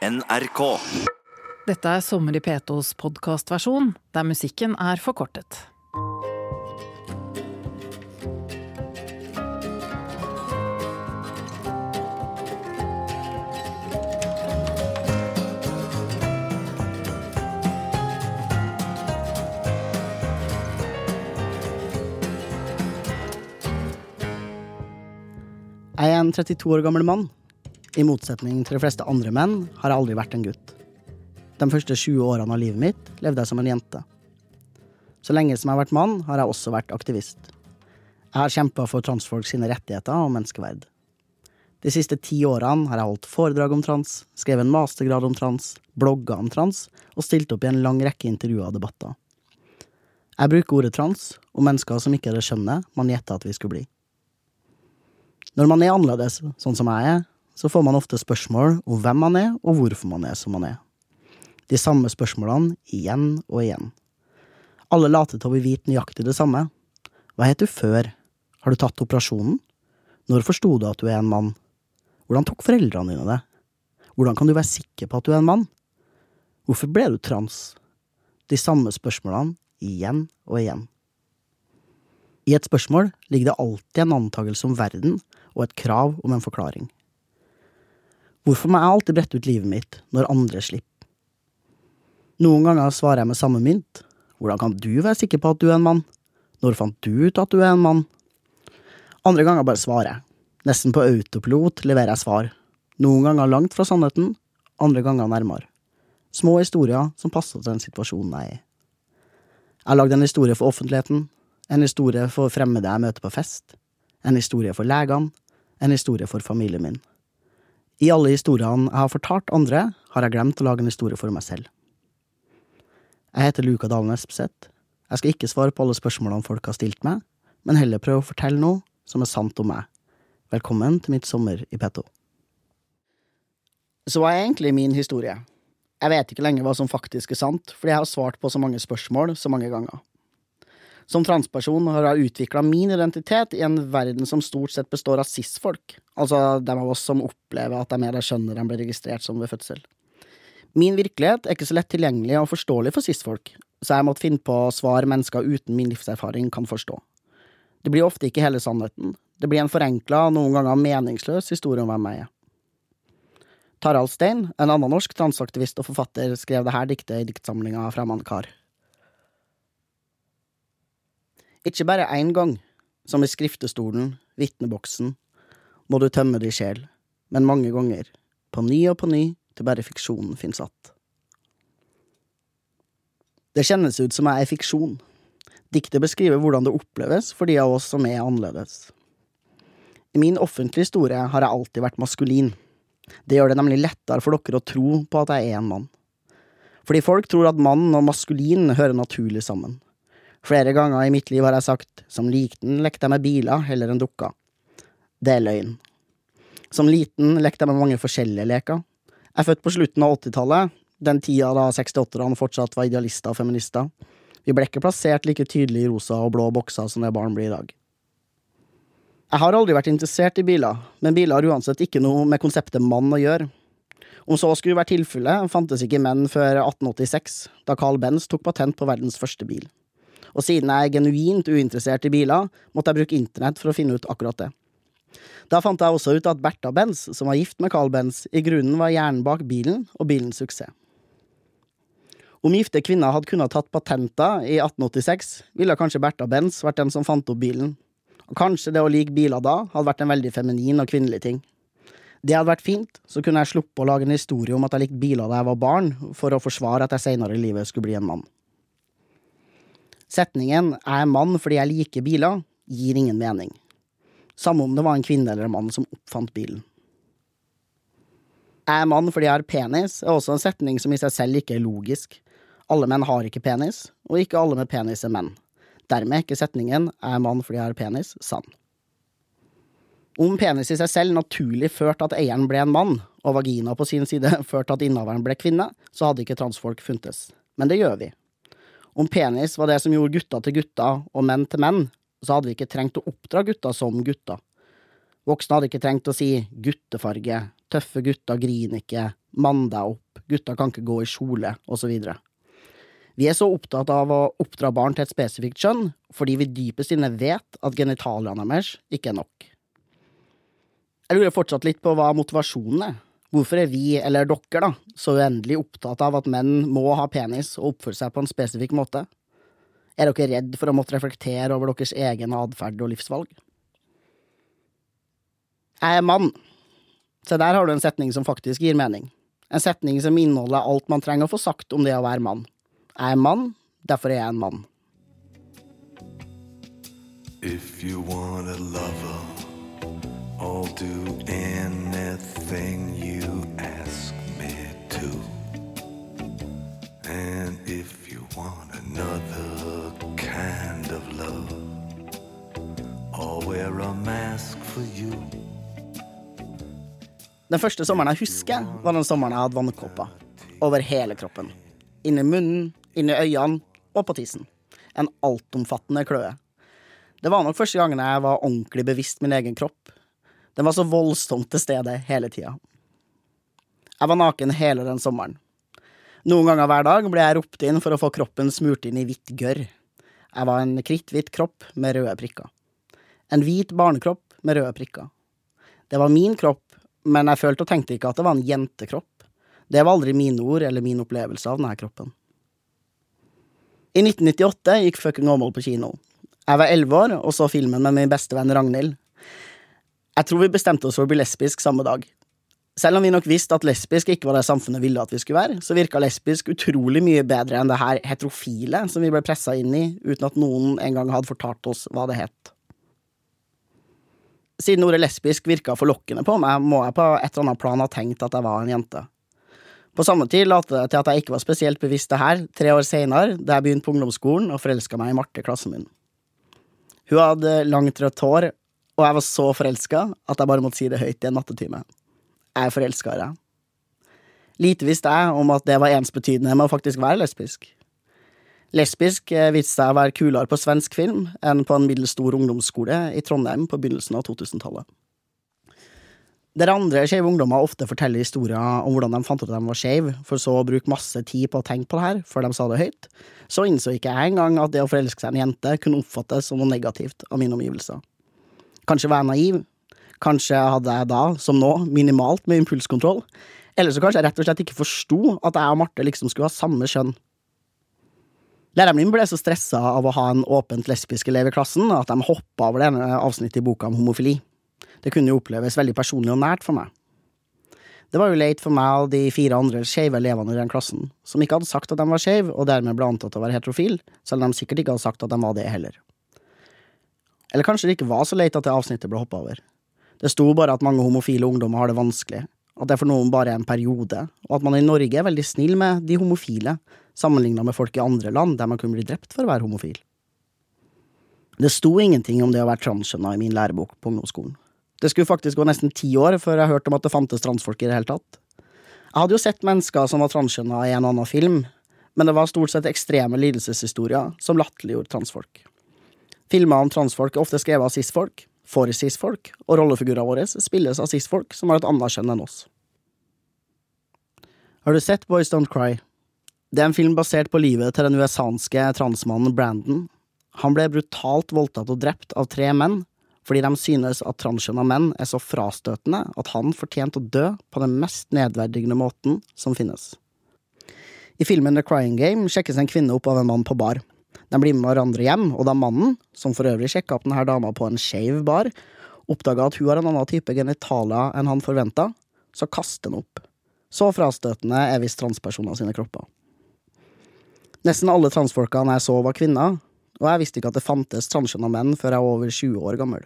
NRK. Dette er Sommer i P2s podkastversjon, der musikken er forkortet. Jeg er en 32 år gammel mann. I motsetning til de fleste andre menn har jeg aldri vært en gutt. De første 20 årene av livet mitt levde jeg som en jente. Så lenge som jeg har vært mann, har jeg også vært aktivist. Jeg har kjempa for transfolk sine rettigheter og menneskeverd. De siste ti årene har jeg holdt foredrag om trans, skrevet en mastergrad om trans, blogga om trans og stilt opp i en lang rekke intervjuer og debatter. Jeg bruker ordet trans om mennesker som ikke er det skjønnet man gjetta at vi skulle bli. Når man er annerledes, sånn som jeg er, så får man ofte spørsmål om hvem man er, og hvorfor man er som man er. De samme spørsmålene igjen og igjen. Alle later til å vite nøyaktig det samme. Hva het du før? Har du tatt operasjonen? Når forsto du at du er en mann? Hvordan tok foreldrene dine det? Hvordan kan du være sikker på at du er en mann? Hvorfor ble du trans? De samme spørsmålene igjen og igjen. I et spørsmål ligger det alltid en antakelse om verden og et krav om en forklaring. Hvorfor må jeg alltid brette ut livet mitt når andre slipper? Noen ganger svarer jeg med samme mynt. Hvordan kan du være sikker på at du er en mann? Når fant du ut at du er en mann? Andre ganger bare svarer jeg. Nesten på autopilot leverer jeg svar. Noen ganger langt fra sannheten, andre ganger nærmere. Små historier som passer til den situasjonen jeg er i. Jeg lagde en historie for offentligheten, en historie for fremmede jeg møter på fest, en historie for legene, en historie for familien min. I alle historiene jeg har fortalt andre, har jeg glemt å lage en historie for meg selv. Jeg heter Luka Dalen Espeseth. Jeg skal ikke svare på alle spørsmålene folk har stilt meg, men heller prøve å fortelle noe som er sant om meg. Velkommen til mitt sommer i P2. Så hva er egentlig min historie? Jeg vet ikke lenger hva som faktisk er sant, fordi jeg har svart på så mange spørsmål så mange ganger. Som transperson har jeg utvikla min identitet i en verden som stort sett består av cis-folk, altså dem av oss som opplever at de er det skjønner de blir registrert som ved fødsel. Min virkelighet er ikke så lett tilgjengelig og forståelig for cis-folk, så jeg måtte finne på svar mennesker uten min livserfaring kan forstå. Det blir ofte ikke hele sannheten, det blir en forenkla, noen ganger meningsløs historie om hvem jeg er. Tarald Stein, en annen norsk transaktivist og forfatter, skrev dette diktet i diktsamlinga Fremmedkar. Ikke bare én gang, som i skriftestolen, vitneboksen, må du tømme din sjel, men mange ganger, på ny og på ny, til bare fiksjonen finnes att. Det kjennes ut som jeg er fiksjon. Diktet beskriver hvordan det oppleves for de av oss som er annerledes. I min offentlige historie har jeg alltid vært maskulin. Det gjør det nemlig lettere for dere å tro på at jeg er en mann. Fordi folk tror at mann og maskulin hører naturlig sammen. Flere ganger i mitt liv har jeg sagt som liten lekte jeg med biler heller enn dukker. Det er løgn. Som liten lekte jeg med mange forskjellige leker. Jeg er født på slutten av 80-tallet, den tida da 68-erne fortsatt var idealister og feminister. Vi ble ikke plassert like tydelig i rosa og blå bokser som det barn blir i dag. Jeg har aldri vært interessert i biler, men biler har uansett ikke noe med konseptet mann å gjøre. Om så skulle være tilfellet, fantes ikke menn før 1886, da Carl Benz tok patent på verdens første bil. Og siden jeg er genuint uinteressert i biler, måtte jeg bruke internett for å finne ut akkurat det. Da fant jeg også ut at Bertha Benz, som var gift med Carl Benz, i grunnen var hjernen bak bilen og bilens suksess. Om gifte kvinner hadde kunnet tatt patenter i 1886, ville kanskje Bertha Benz vært den som fant opp bilen. Og kanskje det å like biler da hadde vært en veldig feminin og kvinnelig ting. Det hadde vært fint, så kunne jeg sluppe å lage en historie om at jeg likte biler da jeg var barn, for å forsvare at jeg senere i livet skulle bli en mann. Setningen 'jeg er mann fordi jeg liker biler' gir ingen mening. Samme om det var en kvinne eller en mann som oppfant bilen. 'Jeg er mann fordi jeg har penis' er også en setning som i seg selv ikke er logisk. Alle menn har ikke penis, og ikke alle med penis er menn. Dermed er ikke setningen 'jeg er mann fordi jeg har penis' sann. Om penis i seg selv naturlig førte at eieren ble en mann, og vagina på sin side førte at innehaveren ble kvinne, så hadde ikke transfolk funtes. Men det gjør vi. Om penis var det som gjorde gutta til gutta og menn til menn, så hadde vi ikke trengt å oppdra gutta som gutta. Voksne hadde ikke trengt å si guttefarge, tøffe gutta griner ikke, mann deg opp, gutta kan ikke gå i kjole, osv. Vi er så opptatt av å oppdra barn til et spesifikt kjønn fordi vi dypest inne vet at genitaliene deres ikke er nok. Jeg lurer fortsatt litt på hva motivasjonen er. Hvorfor er vi, eller dere, da, så uendelig opptatt av at menn må ha penis og oppføre seg på en spesifikk måte? Er dere redd for å måtte reflektere over deres egen atferd og livsvalg? Jeg er mann. Se, der har du en setning som faktisk gir mening. En setning som inneholder alt man trenger å få sagt om det å være mann. Jeg er mann, derfor er jeg en mann. If you want a lover, I'll do anything you ask me to. And if you want another kind of love, I'll wear a mask for you. Den første sommeren jeg husker, var den sommeren jeg hadde vannkopper over hele kroppen. Inni munnen, inni øynene og på tissen. En altomfattende kløe. Det var nok første gangen jeg var ordentlig bevisst min egen kropp. Den var så voldsomt til stede hele tida. Jeg var naken hele den sommeren. Noen ganger hver dag ble jeg ropt inn for å få kroppen smurt inn i hvitt gørr. Jeg var en kritthvit kropp med røde prikker. En hvit barnekropp med røde prikker. Det var min kropp, men jeg følte og tenkte ikke at det var en jentekropp. Det var aldri mine ord eller min opplevelse av denne kroppen. I 1998 gikk Fucking Åmål på kino. Jeg var elleve år og så filmen med min beste venn Ragnhild. Jeg tror vi bestemte oss for å bli lesbisk samme dag. Selv om vi nok visste at lesbisk ikke var det samfunnet ville at vi skulle være, så virka lesbisk utrolig mye bedre enn det her heterofile som vi ble pressa inn i uten at noen engang hadde fortalt oss hva det het. Siden ordet lesbisk virka forlokkende på meg, må jeg på et eller annet plan ha tenkt at jeg var en jente. På samme tid later det til at jeg ikke var spesielt bevisst det her, tre år seinere, da jeg begynte på ungdomsskolen og forelska meg i Marte, klassen min. Hun hadde langt rødt hår, og jeg var så forelska at jeg bare måtte si det høyt i en nattetime. Jeg er forelska i deg. Lite visste jeg om at det var ensbetydende med å faktisk være lesbisk. Lesbisk eh, viste seg å være kulere på svensk film enn på en middels stor ungdomsskole i Trondheim på begynnelsen av 2000-tallet. Der andre skeive ungdommer ofte forteller historier om hvordan de fant ut at de var skeive, for så å bruke masse tid på å tenke på det her før de sa det høyt, så innså ikke jeg engang at det å forelske seg i en jente kunne oppfattes som noe negativt av mine omgivelser. Kanskje var jeg naiv, kanskje hadde jeg da, som nå, minimalt med impulskontroll, eller så kanskje jeg rett og slett ikke forsto at jeg og Marte liksom skulle ha samme kjønn. Læreren min ble så stressa av å ha en åpent lesbisk elev i klassen at de hoppa over det ene avsnittet i boka om homofili. Det kunne jo oppleves veldig personlig og nært for meg. Det var jo leit for meg og de fire andre skeive elevene i den klassen, som ikke hadde sagt at de var skeive, og dermed ble antatt å være heterofil, selv om de sikkert ikke hadde sagt at de var det heller. Eller kanskje det ikke var så leit at det avsnittet ble hoppa over. Det sto bare at mange homofile ungdommer har det vanskelig, at det for noen bare er en periode, og at man i Norge er veldig snill med de homofile, sammenligna med folk i andre land der man kunne bli drept for å være homofil. Det sto ingenting om det å være transkjønna i min lærebok på ungdomsskolen. Det skulle faktisk gå nesten ti år før jeg hørte om at det fantes transfolk i det hele tatt. Jeg hadde jo sett mennesker som var transkjønna i en og annen film, men det var stort sett ekstreme lidelseshistorier som latterliggjorde transfolk. Filmer om transfolk er ofte skrevet av cis-folk, for cis-folk, og rollefigurene våre spilles av cis-folk som har et annet kjønn enn oss. Har du sett Boys Don't Cry? Det er en film basert på livet til den usanske transmannen Brandon. Han ble brutalt voldtatt og drept av tre menn fordi de synes at transkjønna menn er så frastøtende at han fortjente å dø på den mest nedverdigende måten som finnes. I filmen The Crying Game sjekkes en kvinne opp av en mann på bar. De blir med hverandre hjem, og da mannen, som for øvrig sjekka opp denne dama på en skeiv bar, oppdaga at hun har en annen type genitaler enn han forventa, så kaster han opp. Så frastøtende er visst transpersoner sine kropper. Nesten alle transfolkene jeg så, var kvinner, og jeg visste ikke at det fantes transkjønna menn før jeg var over 20 år gammel.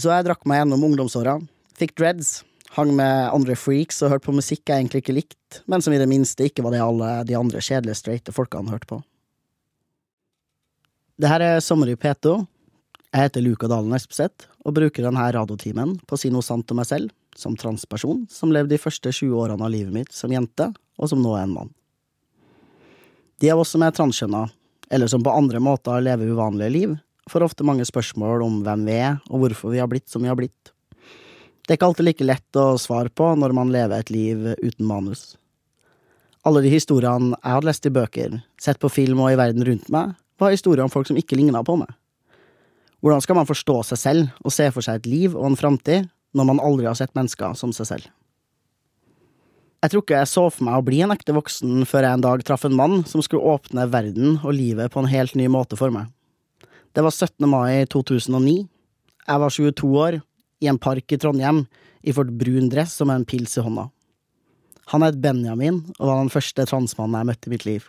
Så jeg drakk meg gjennom ungdomsåra, fikk dreads, hang med andre freaks og hørte på musikk jeg egentlig ikke likte, men som i det minste ikke var det alle de andre kjedelige straighte folkene hørte på. Det her er Sommer i P2. Jeg heter Luka Dalen Espeseth og bruker denne radiotimen på å si noe sant om meg selv, som transperson som levde de første 20 årene av livet mitt som jente, og som nå er en mann. De av oss som er transkjønna, eller som på andre måter lever uvanlige liv, får ofte mange spørsmål om hvem vi er, og hvorfor vi har blitt som vi har blitt. Det er ikke alltid like lett å svare på når man lever et liv uten manus. Alle de historiene jeg hadde lest i bøker, sett på film og i verden rundt meg, var historier om folk som ikke ligna på meg. Hvordan skal man forstå seg selv og se for seg et liv og en framtid når man aldri har sett mennesker som seg selv? Jeg tror ikke jeg så for meg å bli en ekte voksen før jeg en dag traff en mann som skulle åpne verden og livet på en helt ny måte for meg. Det var 17. mai 2009. Jeg var 22 år, i en park i Trondheim, iført brun dress og med en pils i hånda. Han het Benjamin og var den første transmannen jeg møtte i mitt liv.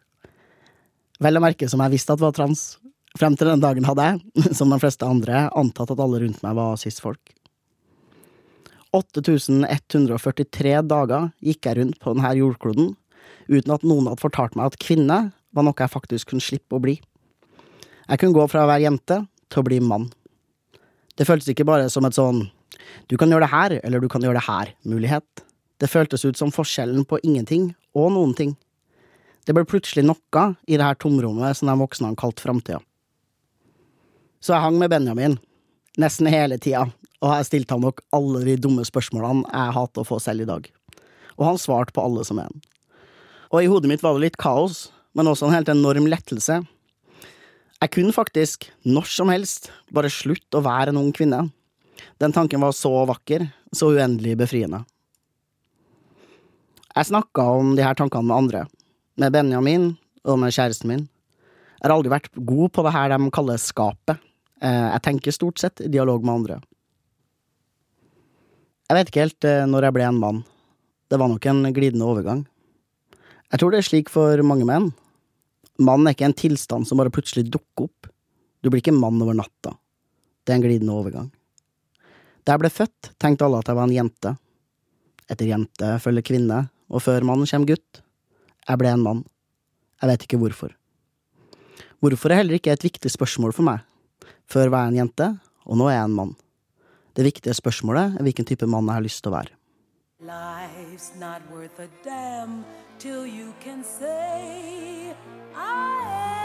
Vel å merke som jeg visste at var trans. Frem til den dagen hadde jeg, som de fleste andre, antatt at alle rundt meg var cis-folk. 8143 dager gikk jeg rundt på denne jordkloden uten at noen hadde fortalt meg at kvinne var noe jeg faktisk kunne slippe å bli. Jeg kunne gå fra å være jente til å bli mann. Det føltes ikke bare som et sånn du kan gjøre det her, eller du kan gjøre det her-mulighet. Det føltes ut som forskjellen på ingenting og noen ting. Det ble plutselig noe i det her tomrommet som de voksne har kalt framtida. Så jeg hang med Benjamin, nesten hele tida, og jeg stilte ham nok alle de dumme spørsmålene jeg hater å få selv i dag. Og han svarte på alle som en. Og i hodet mitt var det litt kaos, men også en helt enorm lettelse. Jeg kunne faktisk, når som helst, bare slutte å være en ung kvinne. Den tanken var så vakker, så uendelig befriende. Jeg snakka om de her tankene med andre, med Benjamin og med kjæresten min. Jeg har aldri vært god på det her de kaller skapet. Eh, jeg tenker stort sett i dialog med andre. Jeg vet ikke helt eh, når jeg ble en mann. Det var nok en glidende overgang. Jeg tror det er slik for mange menn. Mann er ikke en tilstand som bare plutselig dukker opp. Du blir ikke mann over natta. Det er en glidende overgang. Da jeg ble født, tenkte alle at jeg var en jente. Etter jente følger kvinne, og før mann kommer gutt. Jeg ble en mann. Jeg vet ikke hvorfor. Hvorfor er heller ikke et viktig spørsmål for meg. Før var jeg en jente, og nå er jeg en mann. Det viktige spørsmålet er hvilken type mann jeg har lyst til å være. Life's not worth a damn till you can say I am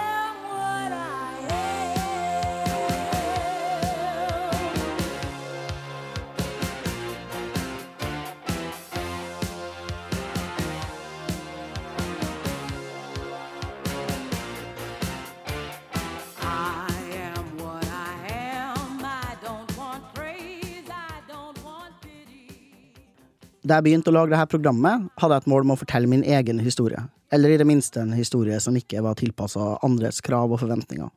Da jeg begynte å lage dette programmet, hadde jeg et mål om å fortelle min egen historie. Eller i det minste en historie som ikke var tilpassa andres krav og forventninger.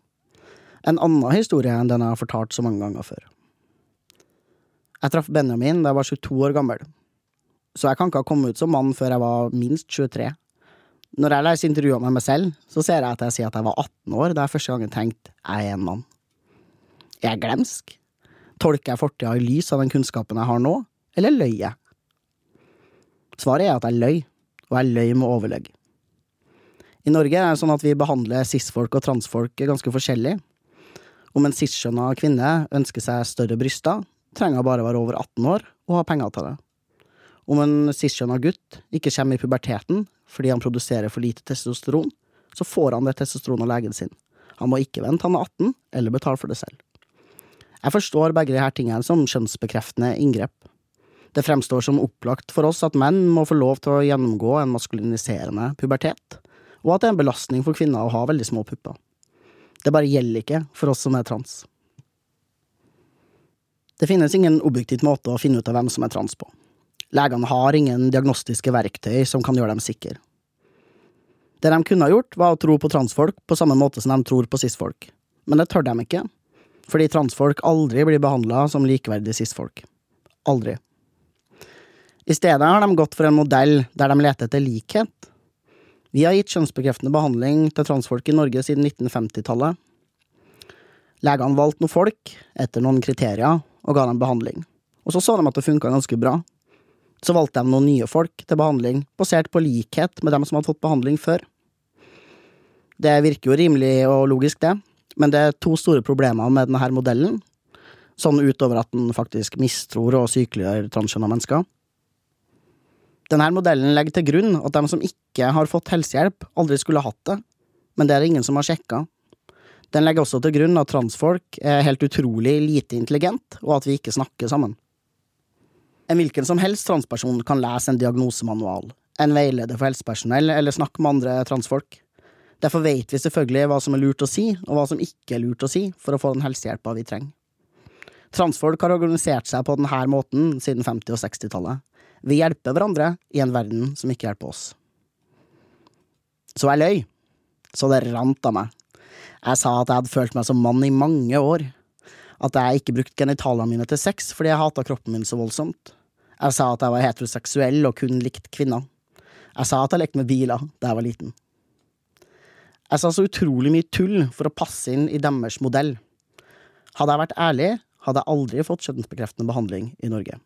En annen historie enn den jeg har fortalt så mange ganger før. Jeg traff Benjamin da jeg var 22 år gammel, så jeg kan ikke ha kommet ut som mann før jeg var minst 23. Når jeg leser intervjuer med meg selv, så ser jeg at jeg sier at jeg var 18 år da jeg første gangen tenkte jeg er en mann. Er jeg glemsk? Tolker jeg fortida i lys av den kunnskapen jeg har nå, eller løy jeg? Svaret er at jeg løy, og jeg løy med overlegg. I Norge er det sånn at vi behandler cis-folk og transfolk ganske forskjellig. Om en cis-skjønna kvinne ønsker seg større bryster, trenger hun bare være over 18 år og ha penger til det. Om en cis-skjønna gutt ikke kommer i puberteten fordi han produserer for lite testosteron, så får han det testosteronet av legen sin. Han må ikke vente han er 18, eller betale for det selv. Jeg forstår begge disse tingene som kjønnsbekreftende inngrep. Det fremstår som opplagt for oss at menn må få lov til å gjennomgå en maskuliniserende pubertet, og at det er en belastning for kvinner å ha veldig små pupper. Det bare gjelder ikke for oss som er trans. Det finnes ingen objektivt måte å finne ut av hvem som er trans på. Legene har ingen diagnostiske verktøy som kan gjøre dem sikre. Det de kunne ha gjort, var å tro på transfolk på samme måte som de tror på cis-folk, men det tør de ikke, fordi transfolk aldri blir behandla som likeverdige cis-folk. Aldri. I stedet har de gått for en modell der de leter etter likhet. Vi har gitt kjønnsbekreftende behandling til transfolk i Norge siden 1950-tallet. Legene valgte noen folk etter noen kriterier og ga dem behandling. Og så så de at det funka ganske bra. Så valgte de noen nye folk til behandling, basert på likhet med dem som hadde fått behandling før. Det virker jo rimelig og logisk, det, men det er to store problemer med denne modellen, sånn utover at den faktisk mistror og sykeliggjør transkjønna mennesker. Denne modellen legger til grunn at de som ikke har fått helsehjelp, aldri skulle hatt det, men det er det ingen som har sjekka. Den legger også til grunn at transfolk er helt utrolig lite intelligent, og at vi ikke snakker sammen. En hvilken som helst transperson kan lese en diagnosemanual, en veileder for helsepersonell eller snakke med andre transfolk. Derfor vet vi selvfølgelig hva som er lurt å si, og hva som ikke er lurt å si for å få den helsehjelpa vi trenger. Transfolk har organisert seg på denne måten siden 50- og 60-tallet. Vi hjelper hverandre i en verden som ikke hjelper oss. Så jeg løy. Så det rant av meg. Jeg sa at jeg hadde følt meg som mann i mange år. At jeg ikke brukte genitalene mine til sex fordi jeg hata kroppen min så voldsomt. Jeg sa at jeg var heteroseksuell og kun likte kvinner. Jeg sa at jeg lekte med biler da jeg var liten. Jeg sa så utrolig mye tull for å passe inn i deres modell. Hadde jeg vært ærlig, hadde jeg aldri fått kjønnsbekreftende behandling i Norge.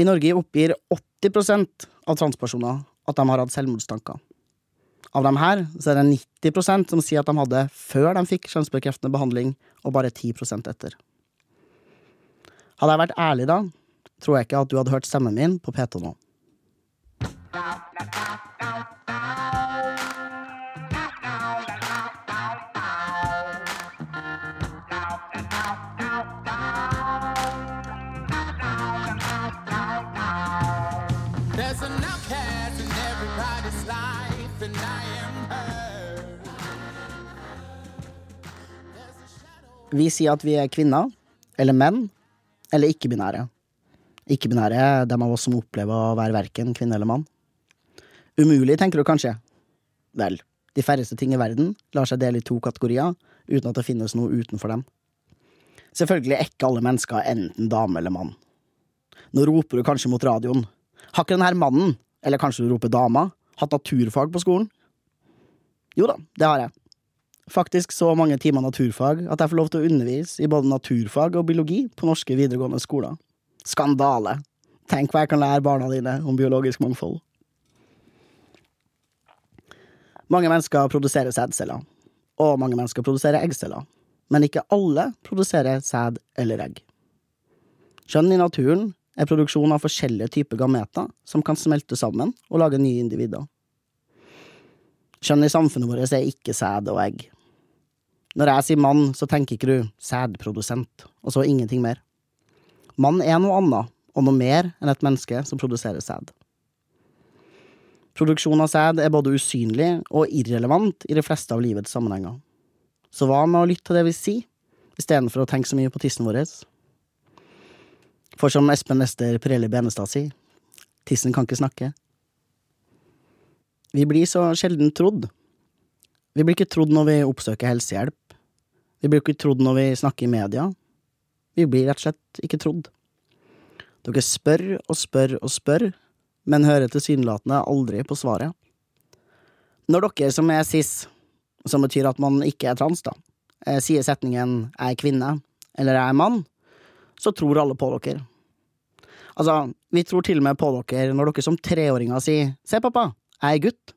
I Norge oppgir 80% av transpersoner at de har hatt selvmordstanker. Av dem her så er det 90% som sier at de hadde før de fikk kjønnsbekreftende behandling, og bare 10% etter. Hadde jeg vært ærlig da, tror jeg ikke at du hadde hørt stemmen min på P2 nå. Vi sier at vi er kvinner, eller menn, eller ikke-binære. Ikke-binære er dem av oss som opplever å være verken kvinne eller mann. Umulig, tenker du kanskje? Vel, de færreste ting i verden lar seg dele i to kategorier uten at det finnes noe utenfor dem. Selvfølgelig er ikke alle mennesker enten dame eller mann. Nå roper du kanskje mot radioen. Har ikke denne mannen, eller kanskje du roper dama, hatt naturfag på skolen? Jo da, det har jeg. Faktisk så mange timer naturfag at jeg får lov til å undervise i både naturfag og biologi på norske videregående skoler. Skandale! Tenk hva jeg kan lære barna dine om biologisk mangfold. Mange mennesker produserer sædceller, og mange mennesker produserer eggceller, men ikke alle produserer sæd eller egg. Kjønn i naturen er produksjon av forskjellige typer gameter som kan smelte sammen og lage nye individer. Kjønn i samfunnet vårt er ikke sæd og egg. Når jeg sier mann, så tenker ikke du sædprodusent, og så ingenting mer. Mann er noe annet, og noe mer enn et menneske som produserer sæd. Produksjon av sæd er både usynlig og irrelevant i de fleste av livets sammenhenger. Så hva med å lytte til det vi sier, istedenfor å tenke så mye på tissen vår? For som Espen Ester Pirelli Benestad sier, tissen kan ikke snakke. Vi blir så sjelden trodd. Vi blir ikke trodd når vi oppsøker helsehjelp. Vi blir ikke trodd når vi snakker i media. Vi blir rett og slett ikke trodd. Dere spør og spør og spør, men hører tilsynelatende aldri på svaret. Når dere som er cis, som betyr at man ikke er trans, da, eh, sier setningen 'jeg er kvinne' eller 'jeg er mann', så tror alle på dere. Altså, vi tror til og med på dere når dere som treåringer sier 'se, pappa, jeg er gutt'.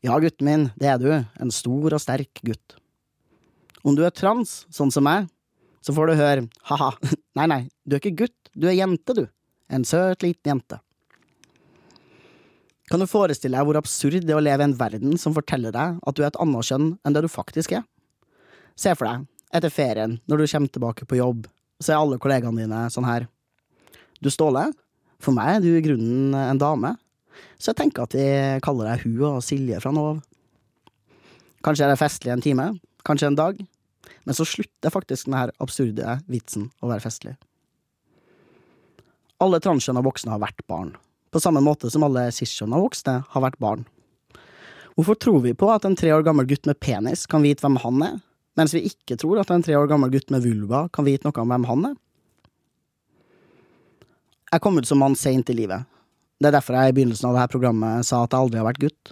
Ja, gutten min, det er du, en stor og sterk gutt. Om du er trans, sånn som meg, så får du høre ha-ha, nei, nei, du er ikke gutt, du er jente, du, en søt liten jente. Kan du forestille deg hvor absurd det er å leve i en verden som forteller deg at du er et annet kjønn enn det du faktisk er? Se for deg, etter ferien, når du kommer tilbake på jobb, så er alle kollegaene dine sånn her. Du Ståle, for meg er du i grunnen en dame, så jeg tenker at de kaller deg Hu og Silje fra nå av. Kanskje er det festlig en time, kanskje en dag, men så slutter faktisk denne absurde vitsen å være festlig. Alle transkjønna voksne har vært barn, på samme måte som alle cis-skjønna voksne har vært barn. Hvorfor tror vi på at en tre år gammel gutt med penis kan vite hvem han er, mens vi ikke tror at en tre år gammel gutt med vulva kan vite noe om hvem han er? Jeg kom ut som mann seint i livet. Det er derfor jeg i begynnelsen av dette programmet sa at jeg aldri har vært gutt.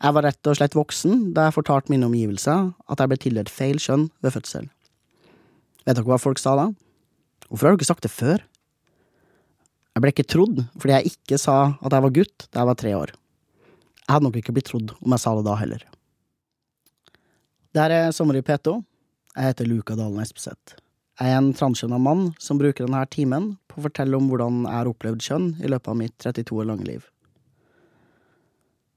Jeg var rett og slett voksen da jeg fortalte mine omgivelser at jeg ble tildelt feil kjønn ved fødsel. Vet dere hva folk sa da? Hvorfor har du ikke sagt det før? Jeg ble ikke trodd fordi jeg ikke sa at jeg var gutt da jeg var tre år. Jeg hadde nok ikke blitt trodd om jeg sa det da heller. Det her er Sommer i P2. Jeg heter Luka Dalen Espeseth. Jeg er en transkjønna mann som bruker denne timen på å fortelle om hvordan jeg har opplevd kjønn i løpet av mitt 32 år lange liv.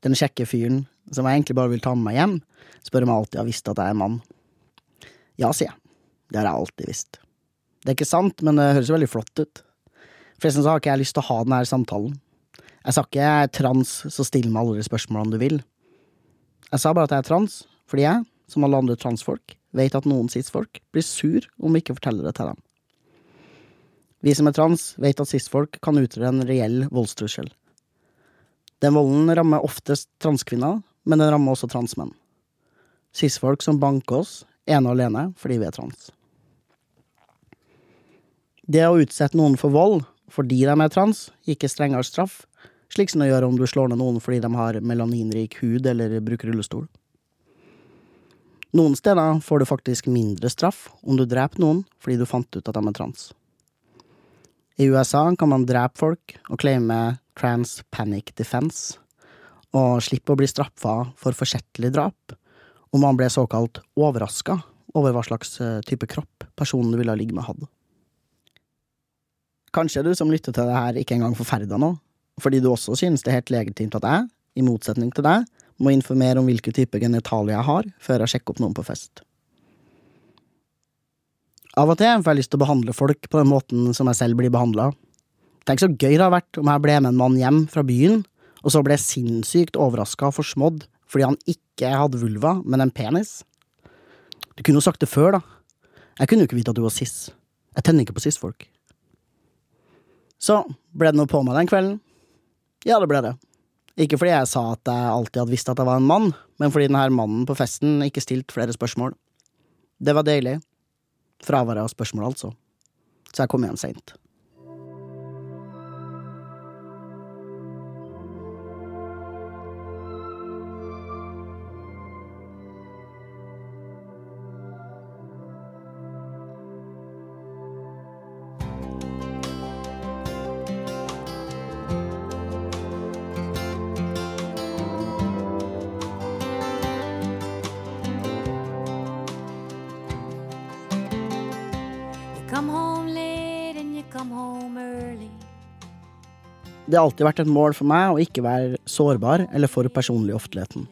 Den kjekke fyren som jeg egentlig bare vil ta med meg hjem, spør om jeg alltid har visst at jeg er mann. Ja, sier jeg. Det har jeg alltid visst. Det er ikke sant, men det høres veldig flott ut. Forresten så har ikke jeg lyst til å ha denne samtalen. Jeg sa ikke jeg er trans, så still meg alle de spørsmålene du vil. Jeg sa bare at jeg er trans, fordi jeg, som alle andre transfolk, vet at noen cis-folk blir sur om vi ikke forteller det til dem. Vi som er trans, vet at cis-folk kan utgjøre en reell voldstrussel. Den volden rammer oftest transkvinner, men den rammer også transmenn. Cis-folk som banker oss, ene og alene fordi vi er trans. Det å utsette noen for vold fordi de er trans, ikke strengere straff, slik som det gjør om du slår ned noen fordi de har melaninrik hud eller bruker rullestol. Noen steder får du faktisk mindre straff om du dreper noen fordi du fant ut at de er trans. I USA kan man drepe folk og claime trans panic defense, og slippe å bli straffa for forsettlig drap om man ble såkalt overraska over hva slags eh, type kropp personen du ville ligge med, hadde. Kanskje du som lytter til det her ikke engang forferda nå, fordi du også synes det er helt legitimt at jeg, i motsetning til deg, må informere om hvilke type genitalier jeg har, før jeg sjekker opp noen på fest. Av og til får jeg lyst til å behandle folk på den måten som jeg selv blir behandla. Tenk så gøy det hadde vært om jeg ble med en mann hjem fra byen, og så ble jeg sinnssykt overraska og forsmådd fordi han ikke hadde vulva, men en penis. Du kunne jo sagt det før, da. Jeg kunne jo ikke vite at du var cis. Jeg tenner ikke på cis-folk. Så ble det noe på meg den kvelden. Ja, det ble det. Ikke fordi jeg sa at jeg alltid hadde visst at jeg var en mann, men fordi denne mannen på festen ikke stilte flere spørsmål. Det var deilig. Fraværet av spørsmål, altså. Så jeg kom hjem seint. Det har alltid vært et mål for meg å ikke være sårbar eller for personlig i offentligheten.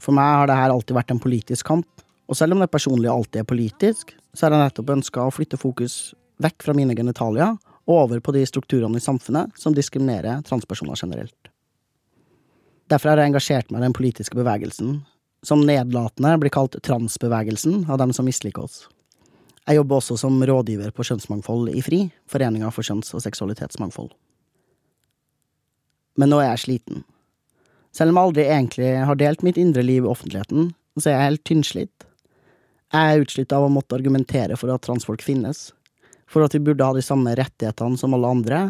For meg har det her alltid vært en politisk kamp, og selv om det personlige alltid er politisk, så har jeg nettopp ønska å flytte fokus vekk fra mine genitalier og over på de strukturene i samfunnet som diskriminerer transpersoner generelt. Derfor har jeg engasjert meg i den politiske bevegelsen, som nedlatende blir kalt transbevegelsen av dem som misliker oss. Jeg jobber også som rådgiver på Kjønnsmangfold i FRI, Foreninga for kjønns- og seksualitetsmangfold. Men nå er jeg sliten. Selv om jeg aldri egentlig har delt mitt indre liv i offentligheten, så er jeg helt tynnslitt. Jeg er utslitt av å måtte argumentere for at transfolk finnes, for at vi burde ha de samme rettighetene som alle andre,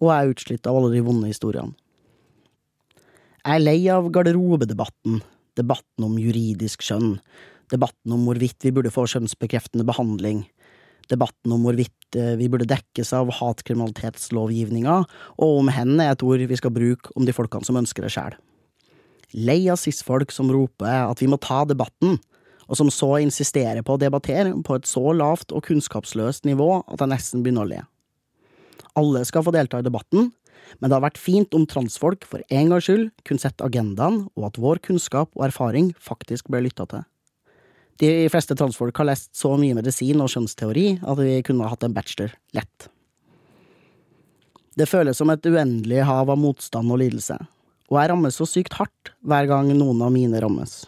og jeg er utslitt av alle de vonde historiene. Jeg er lei av garderobedebatten, debatten om juridisk skjønn, debatten om hvorvidt vi burde få kjønnsbekreftende behandling, debatten om hvorvidt eh, vi burde dekkes av hatkriminalitetslovgivninga, og om hen er et ord vi skal bruke om de folkene som ønsker det sjæl. Lei av cis-folk som roper at vi må ta debatten, og som så insisterer på å debattere på et så lavt og kunnskapsløst nivå at jeg nesten begynner å le. Alle skal få delta i debatten, men det har vært fint om transfolk for en gangs skyld kunne sette agendaen, og at vår kunnskap og erfaring faktisk ble lytta til. De fleste transfolk har lest så mye medisin og kjønnsteori at vi kunne hatt en bachelor lett. Det føles som et uendelig hav av motstand og lidelse, og jeg rammes så sykt hardt hver gang noen av mine rammes.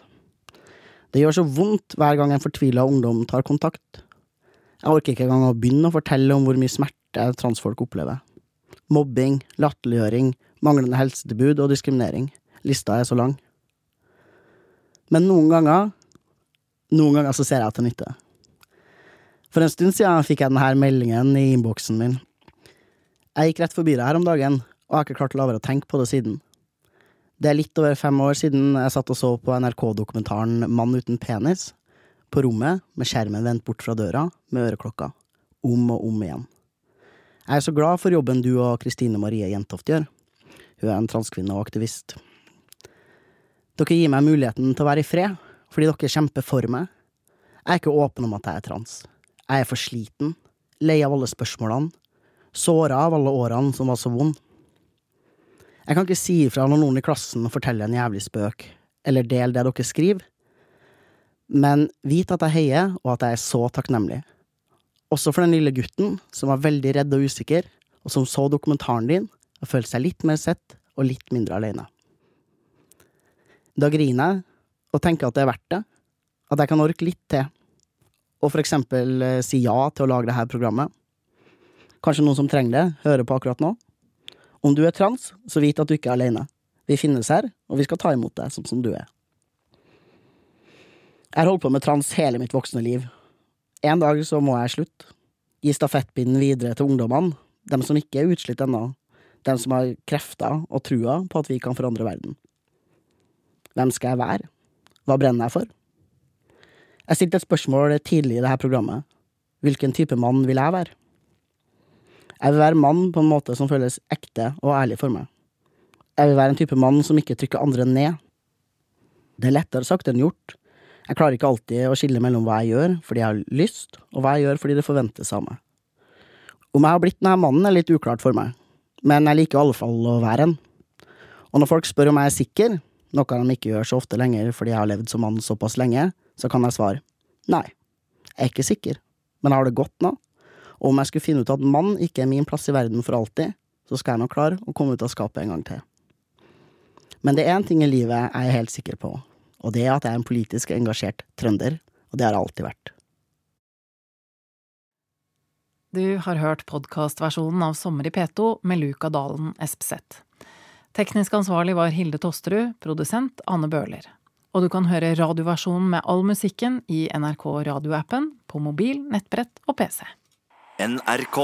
Det gjør så vondt hver gang en fortvila ungdom tar kontakt. Jeg orker ikke engang å begynne å fortelle om hvor mye smerte transfolk opplever. Mobbing, latterliggjøring, manglende helsetilbud og diskriminering. Lista er så lang. Men noen ganger noen ganger så ser jeg til nytte. For en stund siden fikk jeg denne meldingen i innboksen min. Jeg gikk rett forbi det her om dagen, og har ikke klart å la være å tenke på det siden. Det er litt over fem år siden jeg satt og så på NRK-dokumentaren Mann uten penis, på rommet med skjermen vendt bort fra døra, med øreklokka, om og om igjen. Jeg er så glad for jobben du og Kristine Marie Jentoft gjør. Hun er en transkvinne og aktivist. Dere gir meg muligheten til å være i fred, fordi dere kjemper for meg. Jeg er ikke åpen om at jeg er trans. Jeg er for sliten, lei av alle spørsmålene, såra av alle årene som var så vond. Jeg kan ikke si ifra når noen i klassen forteller en jævlig spøk, eller del det dere skriver, men vit at jeg heier, og at jeg er så takknemlig. Også for den lille gutten som var veldig redd og usikker, og som så dokumentaren din og følte seg litt mer sett og litt mindre alene. Da griner jeg og tenker at det er verdt det, at jeg kan orke litt til, og for eksempel eh, si ja til å lage dette programmet. Kanskje noen som trenger det, hører på akkurat nå. Om du er trans, så vit at du ikke er alene. Vi finnes her, og vi skal ta imot deg sånn som du er. Jeg har holdt på med trans hele mitt voksne liv. En dag så må jeg slutte. Gi stafettpinnen videre til ungdommene, dem som ikke er utslitt ennå, dem som har krefter og trua på at vi kan forandre verden. Hvem skal jeg være? Hva brenner jeg for? Jeg stilte et spørsmål tidlig i dette programmet. Hvilken type mann vil jeg være? Jeg vil være mann på en måte som føles ekte og ærlig for meg. Jeg vil være en type mann som ikke trykker andre ned. Det er lettere sagt enn gjort. Jeg klarer ikke alltid å skille mellom hva jeg gjør fordi jeg har lyst, og hva jeg gjør fordi det forventes av meg. Om jeg har blitt denne mannen, er litt uklart for meg, men jeg liker i alle fall å være en. Og når folk spør om jeg er sikker, noe de ikke gjør så ofte lenger fordi jeg har levd som mann såpass lenge, så kan jeg svare nei, jeg er ikke sikker, men jeg har det godt nå, og om jeg skulle finne ut at mann ikke er min plass i verden for alltid, så skal jeg nok klare å komme ut av skapet en gang til. Men det er én ting i livet jeg er helt sikker på, og det er at jeg er en politisk engasjert trønder, og det har jeg alltid vært. Du har hørt podkastversjonen av Sommer i P2 med Luka Dalen Espeseth. Teknisk ansvarlig var Hilde Tosterud, produsent Anne Bøhler. Og du kan høre radioversjonen med all musikken i NRK radioappen, på mobil, nettbrett og PC. NRK.